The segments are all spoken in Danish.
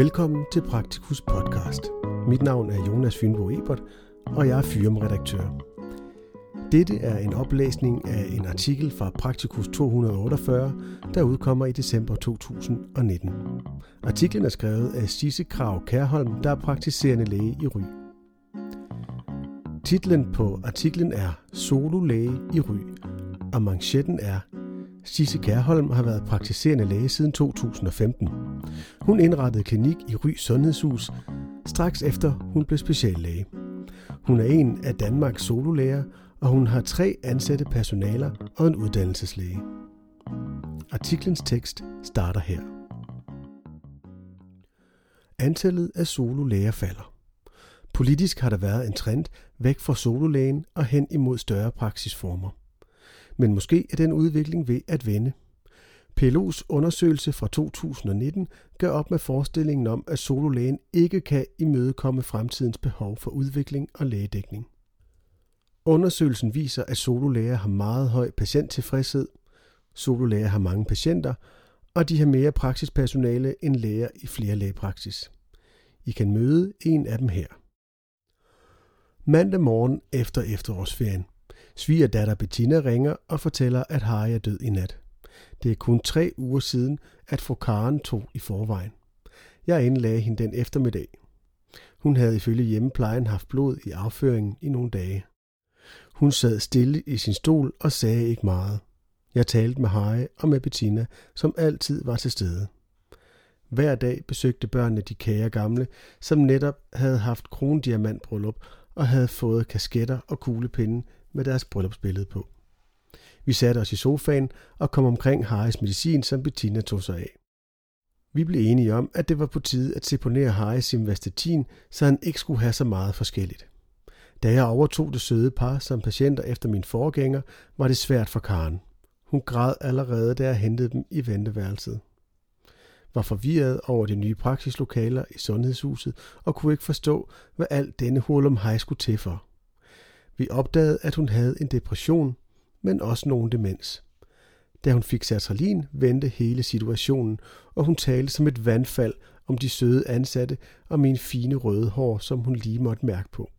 Velkommen til Praktikus podcast. Mit navn er Jonas Fynbo Ebert, og jeg er firmaredaktør. Dette er en oplæsning af en artikel fra Praktikus 248, der udkommer i december 2019. Artiklen er skrevet af Sisse Krav Kærholm, der er praktiserende læge i Ry. Titlen på artiklen er Solo læge i Ry, og manchetten er Sisse Kærholm har været praktiserende læge siden 2015. Hun indrettede klinik i Ry Sundhedshus, straks efter hun blev speciallæge. Hun er en af Danmarks sololæger, og hun har tre ansatte personaler og en uddannelseslæge. Artiklens tekst starter her. Antallet af sololæger falder. Politisk har der været en trend væk fra sololægen og hen imod større praksisformer. Men måske er den udvikling ved at vende. PLO's undersøgelse fra 2019 gør op med forestillingen om, at sololægen ikke kan imødekomme fremtidens behov for udvikling og lægedækning. Undersøgelsen viser, at sololæger har meget høj patienttilfredshed, sololæger har mange patienter, og de har mere praksispersonale end læger i flere lægepraksis. I kan møde en af dem her. Mandag morgen efter efterårsferien. Svigerdatter Bettina ringer og fortæller, at Harry er død i nat. Det er kun tre uger siden, at fru Karen tog i forvejen. Jeg indlagde hende den eftermiddag. Hun havde ifølge hjemmeplejen haft blod i afføringen i nogle dage. Hun sad stille i sin stol og sagde ikke meget. Jeg talte med Harry og med Bettina, som altid var til stede. Hver dag besøgte børnene de kære gamle, som netop havde haft krondiamantbryllup og havde fået kasketter og kuglepinde med deres bryllupsbillede på. Vi satte os i sofaen og kom omkring Harrys medicin, som Bettina tog sig af. Vi blev enige om, at det var på tide at seponere Harry simvastatin, så han ikke skulle have så meget forskelligt. Da jeg overtog det søde par som patienter efter min forgænger, var det svært for Karen. Hun græd allerede, da jeg hentede dem i venteværelset. Var forvirret over de nye praksislokaler i sundhedshuset og kunne ikke forstå, hvad alt denne hurlum hej skulle til for. Vi opdagede, at hun havde en depression, men også nogen demens. Da hun fik sertralin, vendte hele situationen, og hun talte som et vandfald om de søde ansatte og min fine røde hår, som hun lige måtte mærke på.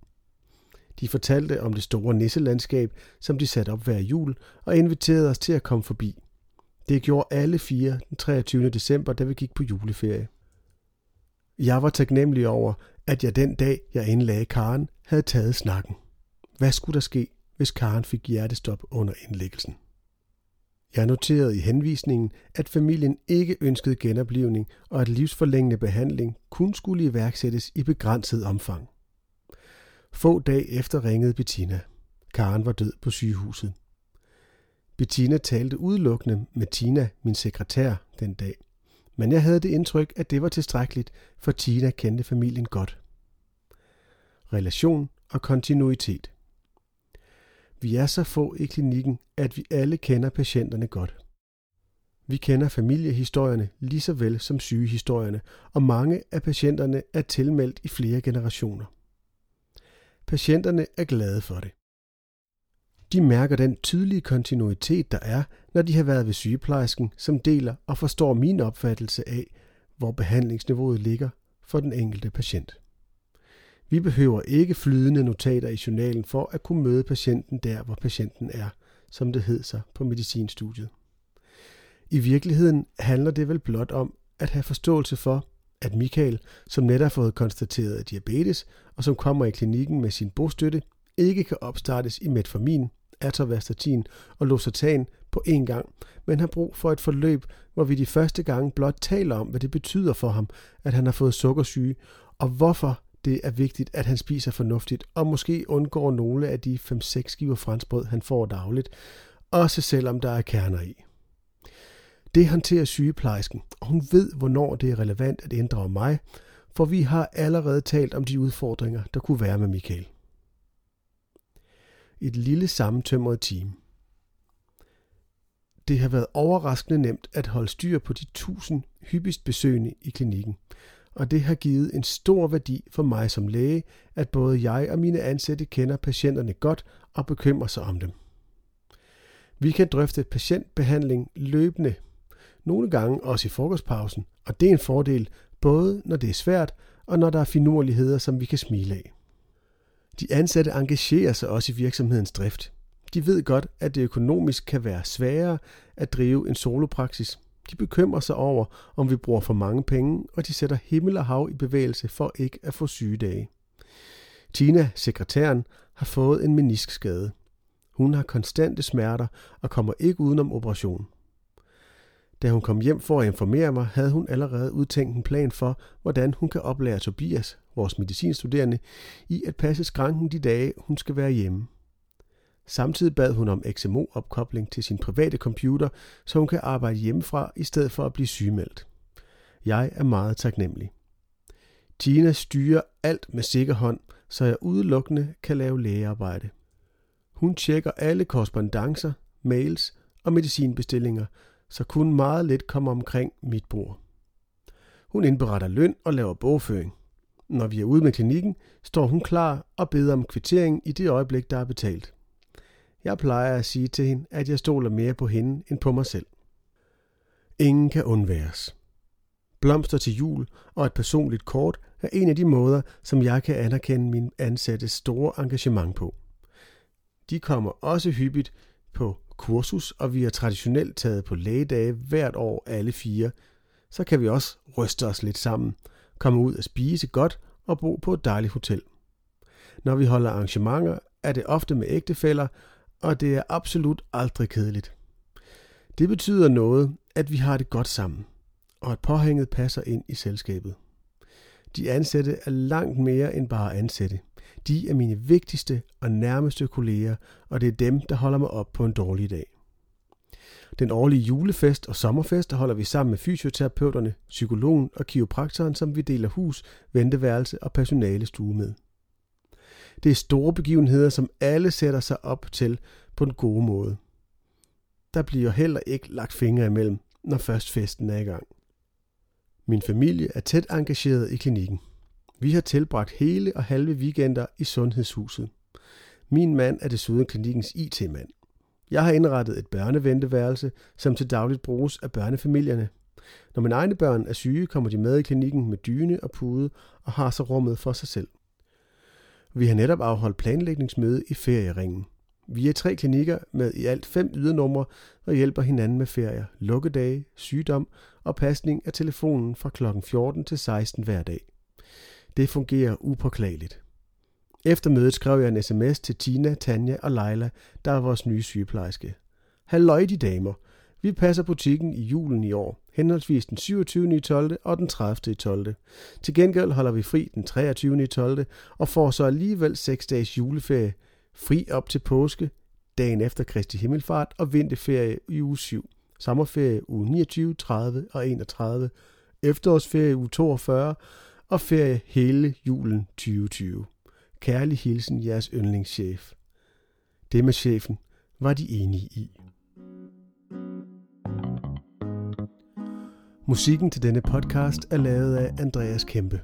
De fortalte om det store nisselandskab, som de satte op hver jul, og inviterede os til at komme forbi. Det gjorde alle fire den 23. december, da vi gik på juleferie. Jeg var taknemmelig over, at jeg den dag, jeg indlagde Karen, havde taget snakken. Hvad skulle der ske, hvis Karen fik hjertestop under indlæggelsen? Jeg noterede i henvisningen, at familien ikke ønskede genoplivning, og at livsforlængende behandling kun skulle iværksættes i begrænset omfang. Få dage efter ringede Bettina. Karen var død på sygehuset. Bettina talte udelukkende med Tina, min sekretær, den dag. Men jeg havde det indtryk, at det var tilstrækkeligt, for Tina kendte familien godt. Relation og kontinuitet. Vi er så få i klinikken, at vi alle kender patienterne godt. Vi kender familiehistorierne lige så vel som sygehistorierne, og mange af patienterne er tilmeldt i flere generationer. Patienterne er glade for det. De mærker den tydelige kontinuitet, der er, når de har været ved sygeplejersken, som deler og forstår min opfattelse af, hvor behandlingsniveauet ligger for den enkelte patient. Vi behøver ikke flydende notater i journalen for at kunne møde patienten der, hvor patienten er, som det hed sig på medicinstudiet. I virkeligheden handler det vel blot om at have forståelse for, at Michael, som netop har fået konstateret diabetes, og som kommer i klinikken med sin bostøtte, ikke kan opstartes i metformin, atorvastatin og losartan på én gang, men har brug for et forløb, hvor vi de første gange blot taler om, hvad det betyder for ham, at han har fået sukkersyge, og hvorfor det er vigtigt, at han spiser fornuftigt, og måske undgår nogle af de 5-6 skiver franskbrød, han får dagligt, også selvom der er kerner i. Det håndterer sygeplejersken, og hun ved, hvornår det er relevant at inddrage mig, for vi har allerede talt om de udfordringer, der kunne være med Michael. Et lille sammentømret team. Det har været overraskende nemt at holde styr på de tusind hyppigst besøgende i klinikken, og det har givet en stor værdi for mig som læge, at både jeg og mine ansatte kender patienterne godt og bekymrer sig om dem. Vi kan drøfte patientbehandling løbende, nogle gange også i frokostpausen, og det er en fordel både når det er svært og når der er finurligheder, som vi kan smile af. De ansatte engagerer sig også i virksomhedens drift. De ved godt, at det økonomisk kan være sværere at drive en solopraksis. De bekymrer sig over, om vi bruger for mange penge, og de sætter himmel og hav i bevægelse for ikke at få sygedage. Tina, sekretæren, har fået en meniskskade. Hun har konstante smerter og kommer ikke udenom operation. Da hun kom hjem for at informere mig, havde hun allerede udtænkt en plan for, hvordan hun kan oplære Tobias, vores medicinstuderende, i at passe skranken de dage, hun skal være hjemme. Samtidig bad hun om XMO-opkobling til sin private computer, så hun kan arbejde hjemmefra i stedet for at blive sygemeldt. Jeg er meget taknemmelig. Tina styrer alt med sikker hånd, så jeg udelukkende kan lave lægearbejde. Hun tjekker alle korrespondencer, mails og medicinbestillinger, så kun meget let kommer omkring mit bord. Hun indberetter løn og laver bogføring. Når vi er ude med klinikken, står hun klar og beder om kvittering i det øjeblik, der er betalt. Jeg plejer at sige til hende, at jeg stoler mere på hende end på mig selv. Ingen kan undværes. Blomster til jul og et personligt kort er en af de måder, som jeg kan anerkende min ansattes store engagement på. De kommer også hyppigt på kursus, og vi har traditionelt taget på lægedage hvert år alle fire. Så kan vi også ryste os lidt sammen, komme ud og spise godt og bo på et dejligt hotel. Når vi holder arrangementer, er det ofte med ægtefæller, og det er absolut aldrig kedeligt. Det betyder noget, at vi har det godt sammen, og at påhænget passer ind i selskabet. De ansatte er langt mere end bare ansatte. De er mine vigtigste og nærmeste kolleger, og det er dem, der holder mig op på en dårlig dag. Den årlige julefest og sommerfest holder vi sammen med fysioterapeuterne, psykologen og kiropraktoren, som vi deler hus, venteværelse og personale stue med. Det er store begivenheder, som alle sætter sig op til på den gode måde. Der bliver heller ikke lagt fingre imellem, når først festen er i gang. Min familie er tæt engageret i klinikken. Vi har tilbragt hele og halve weekender i sundhedshuset. Min mand er desuden klinikkens IT-mand. Jeg har indrettet et børneventeværelse, som til dagligt bruges af børnefamilierne. Når mine egne børn er syge, kommer de med i klinikken med dyne og pude og har så rummet for sig selv. Vi har netop afholdt planlægningsmøde i ferieringen. Vi er tre klinikker med i alt fem ydernumre og hjælper hinanden med ferier, lukkedage, sygdom og pasning af telefonen fra kl. 14 til 16 hver dag. Det fungerer upåklageligt. Efter mødet skrev jeg en sms til Tina, Tanja og Leila, der er vores nye sygeplejerske. Halløj de damer. Vi passer butikken i julen i år, henholdsvis den 27. i 12. og den 30. i 12. Til gengæld holder vi fri den 23. i 12. og får så alligevel 6 dages juleferie, fri op til påske, dagen efter Kristi Himmelfart og vinterferie i uge 7, sommerferie uge 29, 30 og 31, efterårsferie uge 42 og ferie hele julen 2020. Kærlig hilsen jeres yndlingschef. Det med chefen var de enige i. Musikken til denne podcast er lavet af Andreas Kæmpe.